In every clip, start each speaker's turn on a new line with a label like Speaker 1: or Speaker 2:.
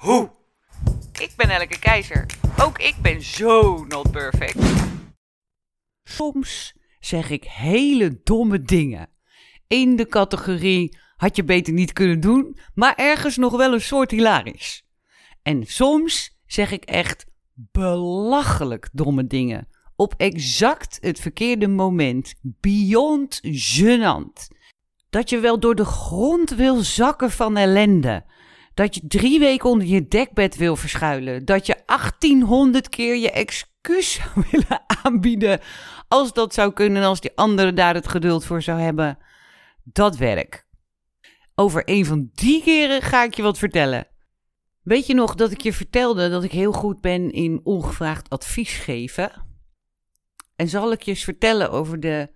Speaker 1: hoe. Ik ben Elke Keizer. Ook ik ben zo not perfect. Soms zeg ik hele domme dingen. In de categorie had je beter niet kunnen doen, maar ergens nog wel een soort hilarisch. En soms zeg ik echt belachelijk domme dingen. Op exact het verkeerde moment. Beyond gênant. Dat je wel door de grond wil zakken van ellende. Dat je drie weken onder je dekbed wil verschuilen. Dat je 1800 keer je excuus zou willen aanbieden. Als dat zou kunnen, als die andere daar het geduld voor zou hebben. Dat werk. Over een van die keren ga ik je wat vertellen. Weet je nog dat ik je vertelde dat ik heel goed ben in ongevraagd advies geven? En zal ik je eens vertellen over de,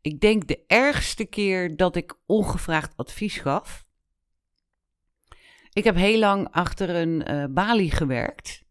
Speaker 1: ik denk de ergste keer dat ik ongevraagd advies gaf? Ik heb heel lang achter een uh, balie gewerkt,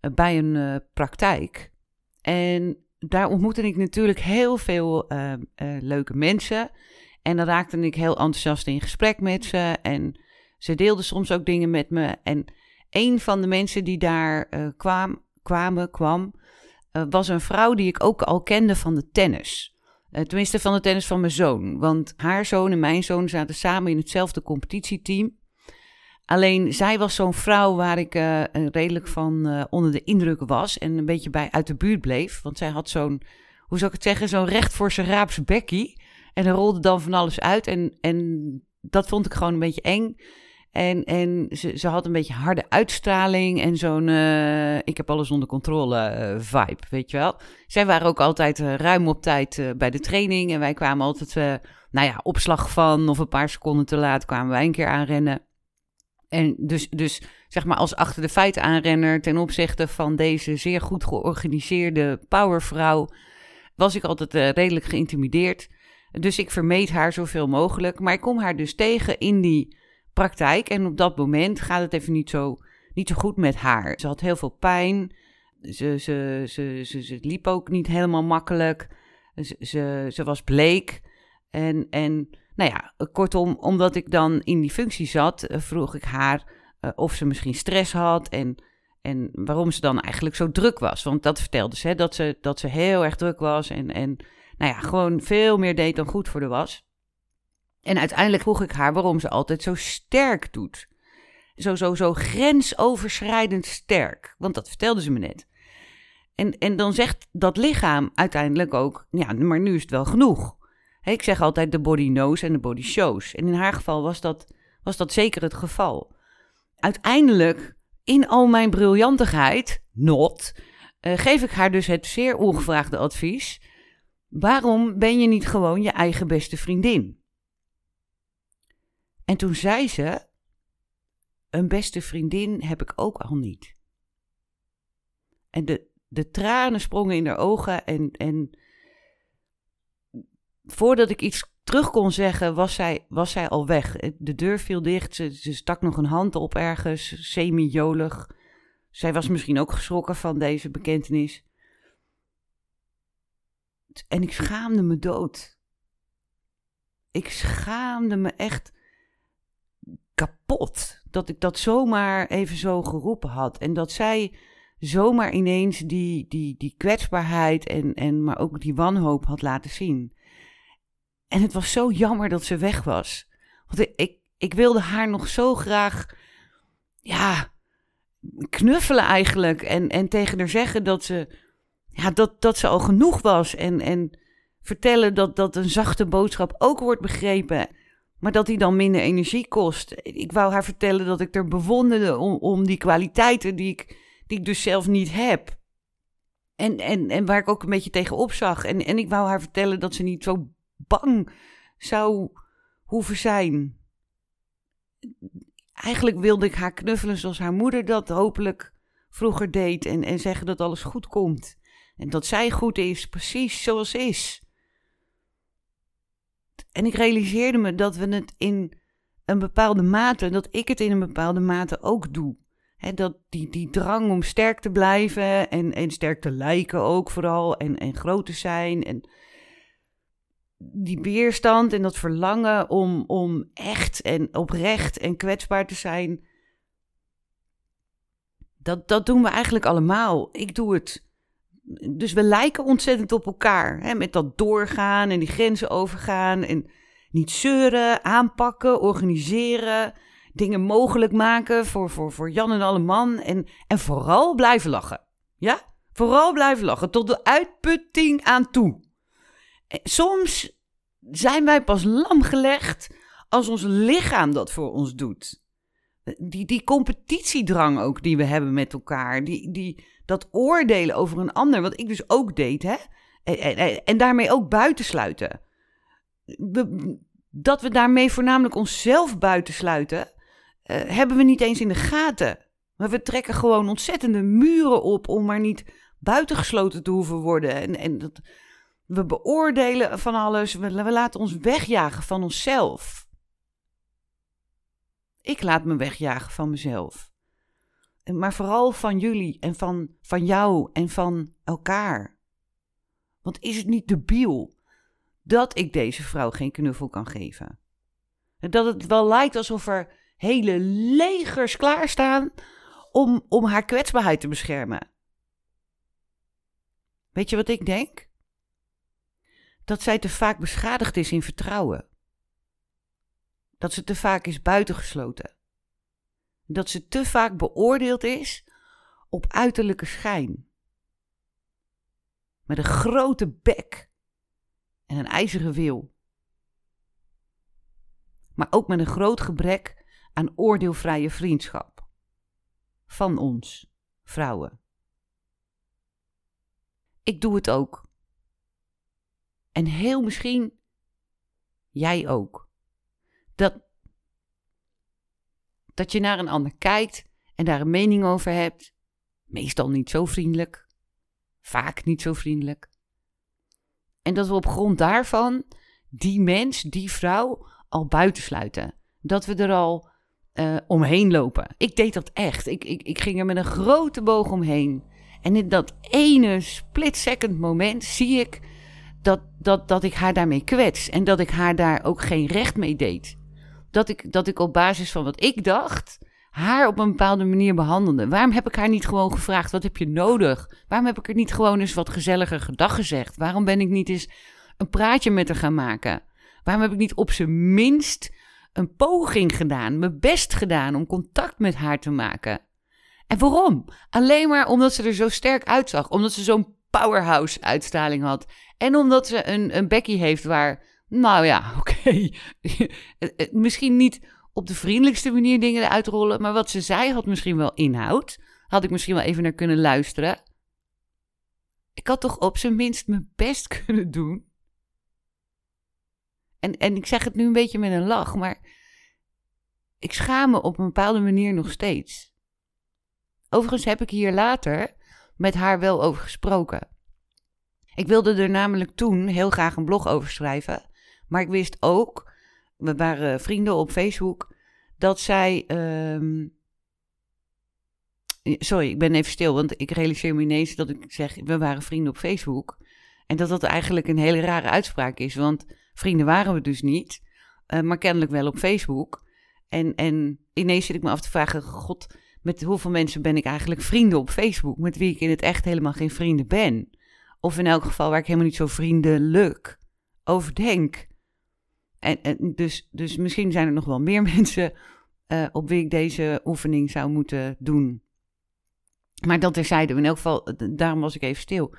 Speaker 1: uh, bij een uh, praktijk. En daar ontmoette ik natuurlijk heel veel leuke mensen. En dan raakte ik heel enthousiast in gesprek met ze. En ze deelden soms ook dingen met me. En een van de mensen die daar kwam, kwamen, kwam, was een vrouw die ik ook al kende van de tennis. tenminste, van de tennis van mijn zoon. Want haar zoon en mijn zoon zaten samen in hetzelfde competitieteam. Alleen zij was zo'n vrouw waar ik uh, redelijk van uh, onder de indruk was en een beetje bij uit de buurt bleef. Want zij had zo'n, hoe zou ik het zeggen, zo'n recht voor zijn raaps bekkie. En er rolde dan van alles uit en, en dat vond ik gewoon een beetje eng. En, en ze, ze had een beetje harde uitstraling en zo'n uh, ik heb alles onder controle vibe, weet je wel. Zij waren ook altijd ruim op tijd bij de training en wij kwamen altijd, nou ja, opslag van of een paar seconden te laat kwamen wij een keer aanrennen. En dus, dus zeg maar als achter de feiten aanrenner ten opzichte van deze zeer goed georganiseerde powervrouw, was ik altijd uh, redelijk geïntimideerd. Dus ik vermeed haar zoveel mogelijk. Maar ik kom haar dus tegen in die praktijk. En op dat moment gaat het even niet zo, niet zo goed met haar. Ze had heel veel pijn. Ze, ze, ze, ze, ze liep ook niet helemaal makkelijk. Ze, ze, ze was bleek. En, en nou ja, kortom, omdat ik dan in die functie zat, eh, vroeg ik haar uh, of ze misschien stress had en, en waarom ze dan eigenlijk zo druk was. Want dat vertelde ze, hè, dat ze, dat ze heel erg druk was en, en nou ja, gewoon veel meer deed dan goed voor de was. En uiteindelijk vroeg ik haar waarom ze altijd zo sterk doet. Zo, zo, zo grensoverschrijdend sterk. Want dat vertelde ze me net. En, en dan zegt dat lichaam uiteindelijk ook, ja, maar nu is het wel genoeg. Ik zeg altijd de body knows en de body shows. En in haar geval was dat, was dat zeker het geval. Uiteindelijk, in al mijn briljantigheid, not, uh, geef ik haar dus het zeer ongevraagde advies. Waarom ben je niet gewoon je eigen beste vriendin? En toen zei ze: Een beste vriendin heb ik ook al niet. En de, de tranen sprongen in haar ogen en, en voordat ik iets terug kon zeggen, was zij, was zij al weg. De deur viel dicht, ze, ze stak nog een hand op ergens, semi-jolig. Zij was misschien ook geschrokken van deze bekentenis. En ik schaamde me dood. Ik schaamde me echt kapot dat ik dat zomaar even zo geroepen had. En dat zij zomaar ineens die, die, die kwetsbaarheid en, en maar ook die wanhoop had laten zien. En het was zo jammer dat ze weg was. Want ik, ik, wilde haar nog zo graag, ja, knuffelen eigenlijk. En, en tegen haar zeggen dat ze, ja, dat, dat ze al genoeg was. En, en vertellen dat, dat een zachte boodschap ook wordt begrepen. Maar dat die dan minder energie kost. Ik wou haar vertellen dat ik er bewonderde om, om die kwaliteiten die ik, die ik dus zelf niet heb. En, en, en waar ik ook een beetje tegen opzag. En, en ik wou haar vertellen dat ze niet zo bang zou hoeven zijn. eigenlijk wilde ik haar knuffelen zoals haar moeder dat hopelijk vroeger deed. En, en zeggen dat alles goed komt. En dat zij goed is, precies zoals is. En ik realiseerde me dat we het in een bepaalde mate, dat ik het in een bepaalde mate ook doe. dat die, die drang om sterk te blijven en, en sterk te lijken ook vooral en, en groot te zijn. En die weerstand en dat verlangen om, om echt en oprecht en kwetsbaar te zijn. Dat, dat doen we eigenlijk allemaal. Ik doe het. Dus we lijken ontzettend op elkaar. Hè, met dat doorgaan en die grenzen overgaan. En niet zeuren, aanpakken, organiseren. Dingen mogelijk maken voor, voor, voor Jan en alle man. En, en vooral blijven lachen. Ja? Vooral blijven lachen. Tot de uitputting aan toe. Soms zijn wij pas lam gelegd als ons lichaam dat voor ons doet. Die, die competitiedrang ook die we hebben met elkaar. Die, die, dat oordelen over een ander, wat ik dus ook deed, hè? En, en, en daarmee ook buitensluiten. Dat we daarmee voornamelijk onszelf buitensluiten, uh, hebben we niet eens in de gaten. Maar we trekken gewoon ontzettende muren op om maar niet buitengesloten te hoeven worden. En, en dat, we beoordelen van alles. We, laten ons wegjagen van onszelf. Ik laat me wegjagen van mezelf. Maar vooral van jullie en van, van jou en van elkaar. Want is het niet debiel dat ik deze vrouw geen knuffel kan geven? En dat het wel lijkt alsof er hele legers klaarstaan om, om haar kwetsbaarheid te beschermen. Weet je wat ik denk? Dat zij te vaak beschadigd is in vertrouwen. Dat ze te vaak is buitengesloten. Dat ze te vaak beoordeeld is op uiterlijke schijn. Met een grote bek en een ijzeren wil. Maar ook met een groot gebrek aan oordeelvrije vriendschap. Van ons, vrouwen. Ik doe het ook. En heel misschien jij ook. Dat, dat je naar een ander kijkt en daar een mening over hebt. Meestal niet zo vriendelijk. Vaak niet zo vriendelijk. En dat we op grond daarvan die mens, die vrouw, al buitensluiten. Dat we er al uh, omheen lopen. Ik deed dat echt. Ik, ik, ik ging er met een grote boog omheen. En in dat ene split-second moment zie ik dat, dat, dat ik haar daarmee kwets. En dat ik haar daar ook geen recht mee deed. Dat ik, dat ik op basis van wat ik dacht, haar op een bepaalde manier behandelde. Waarom heb ik haar niet gewoon gevraagd: wat heb je nodig? Waarom heb ik er niet gewoon eens wat gezelliger gedag gezegd? Waarom ben ik niet eens een praatje met haar gaan maken? Waarom heb ik niet op zijn minst een poging gedaan, mijn best gedaan om contact met haar te maken? En waarom? Alleen maar omdat ze er zo sterk uitzag. Omdat ze zo'n powerhouse-uitstraling had. En omdat ze een, een Becky heeft waar, nou ja, oké, misschien niet op de vriendelijkste manier dingen eruit rollen, maar wat ze zei had misschien wel inhoud. Had ik misschien wel even naar kunnen luisteren. Ik had toch op zijn minst mijn best kunnen doen. En, en ik zeg het nu een beetje met een lach, maar ik schaam me op een bepaalde manier nog steeds. Overigens heb ik hier later met haar wel over gesproken. Ik wilde er namelijk toen heel graag een blog over schrijven. Maar ik wist ook, we waren vrienden op Facebook, dat zij. Ehm, sorry, ik ben even stil, want ik realiseer me ineens dat ik zeg, we waren vrienden op Facebook. En dat dat eigenlijk een hele rare uitspraak is, want vrienden waren we dus niet, uh, maar kennelijk wel op Facebook. En, en ineens zit ik me af te vragen, god, met hoeveel mensen ben ik eigenlijk vrienden op Facebook, met wie ik in het echt helemaal geen vrienden ben? Of in elk geval waar ik helemaal niet zo vriendelijk over denk. En, dus, dus misschien zijn er nog wel meer mensen uh, op wie ik deze oefening zou moeten doen. Maar dat terzijde, in elk geval, daarom was ik even stil.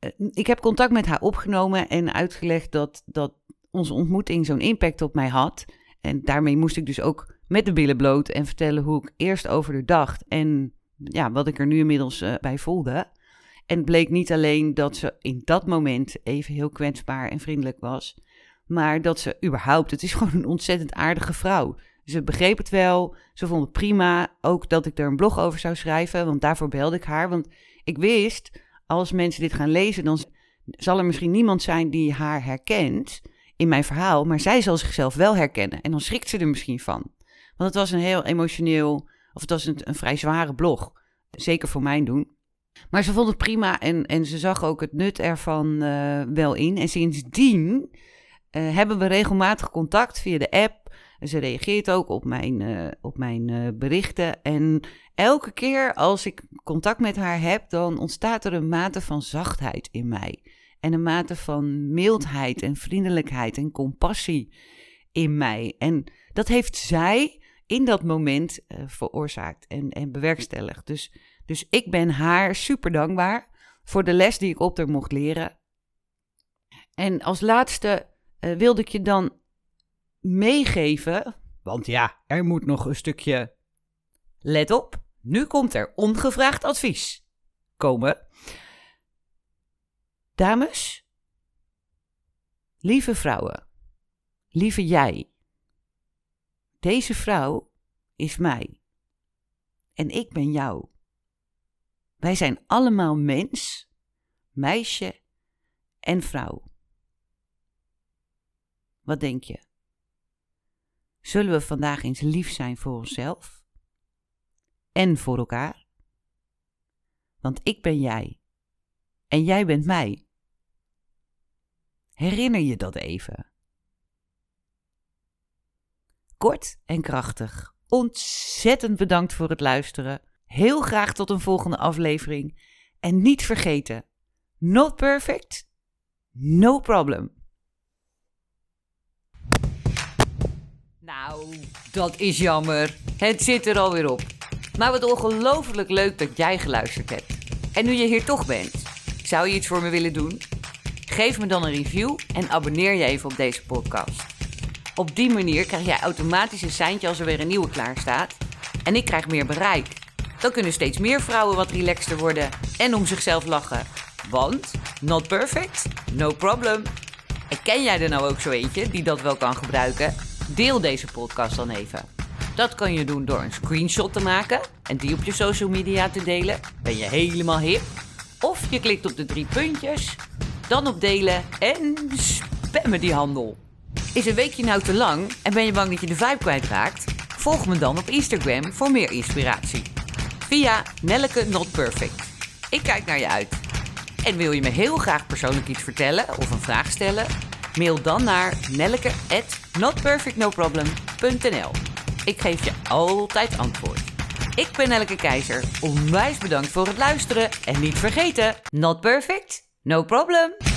Speaker 1: Uh, ik heb contact met haar opgenomen en uitgelegd dat, dat onze ontmoeting zo'n impact op mij had. En daarmee moest ik dus ook met de billen bloot en vertellen hoe ik eerst over de dacht en ja, wat ik er nu inmiddels uh, bij voelde. En het bleek niet alleen dat ze in dat moment even heel kwetsbaar en vriendelijk was, maar dat ze überhaupt, het is gewoon een ontzettend aardige vrouw. Ze begreep het wel. Ze vond het prima. Ook dat ik er een blog over zou schrijven. Want daarvoor belde ik haar. Want ik wist, als mensen dit gaan lezen, dan zal er misschien niemand zijn die haar herkent in mijn verhaal. Maar zij zal zichzelf wel herkennen. En dan schrikt ze er misschien van. Want het was een heel emotioneel, of het was een, vrij zware blog. Zeker voor mijn doen. Maar ze vond het prima en, en ze zag ook het nut ervan uh, wel in. En sindsdien uh, hebben we regelmatig contact via de app. Ze reageert ook op mijn, uh, op mijn berichten. En elke keer als ik contact met haar heb, dan ontstaat er een mate van zachtheid in mij. En een mate van mildheid en vriendelijkheid en compassie in mij. En dat heeft zij in dat moment veroorzaakt en, en bewerkstelligd. Dus dus ik ben haar super dankbaar voor de les die ik op haar mocht leren. En als laatste uh, wilde ik je dan meegeven, want ja, er moet nog een stukje. Let op, nu komt er ongevraagd advies komen. Dames, lieve vrouwen, lieve jij, deze vrouw is mij en ik ben jou. Wij zijn allemaal mens, meisje en vrouw. Wat denk je? Zullen we vandaag eens lief zijn voor onszelf en voor elkaar? Want ik ben jij en jij bent mij. Herinner je dat even? Kort en krachtig. Ontzettend bedankt voor het luisteren. Heel graag tot een volgende aflevering. En niet vergeten: not perfect, no problem. Nou, dat is jammer. Het zit er alweer op. Maar wat ongelooflijk leuk dat jij geluisterd hebt. En nu je hier toch bent, zou je iets voor me willen doen? Geef me dan een review en abonneer je even op deze podcast. Op die manier krijg jij automatisch een seintje als er weer een nieuwe klaar staat. En ik krijg meer bereik. Dan kunnen steeds meer vrouwen wat relaxter worden en om zichzelf lachen. Want, not perfect, no problem. En ken jij er nou ook zo eentje die dat wel kan gebruiken? Deel deze podcast dan even. Dat kan je doen door een screenshot te maken en die op je social media te delen. Ben je helemaal hip? Of je klikt op de drie puntjes, dan op delen en spammen die handel. Is een weekje nou te lang en ben je bang dat je de vibe kwijtraakt? Volg me dan op Instagram voor meer inspiratie via Nelleke Not Perfect. Ik kijk naar je uit. En wil je me heel graag persoonlijk iets vertellen of een vraag stellen? Mail dan naar nelleke@notperfectnoproblem.nl. Ik geef je altijd antwoord. Ik ben Nelleke Keizer. Onwijs bedankt voor het luisteren en niet vergeten: not perfect, no problem.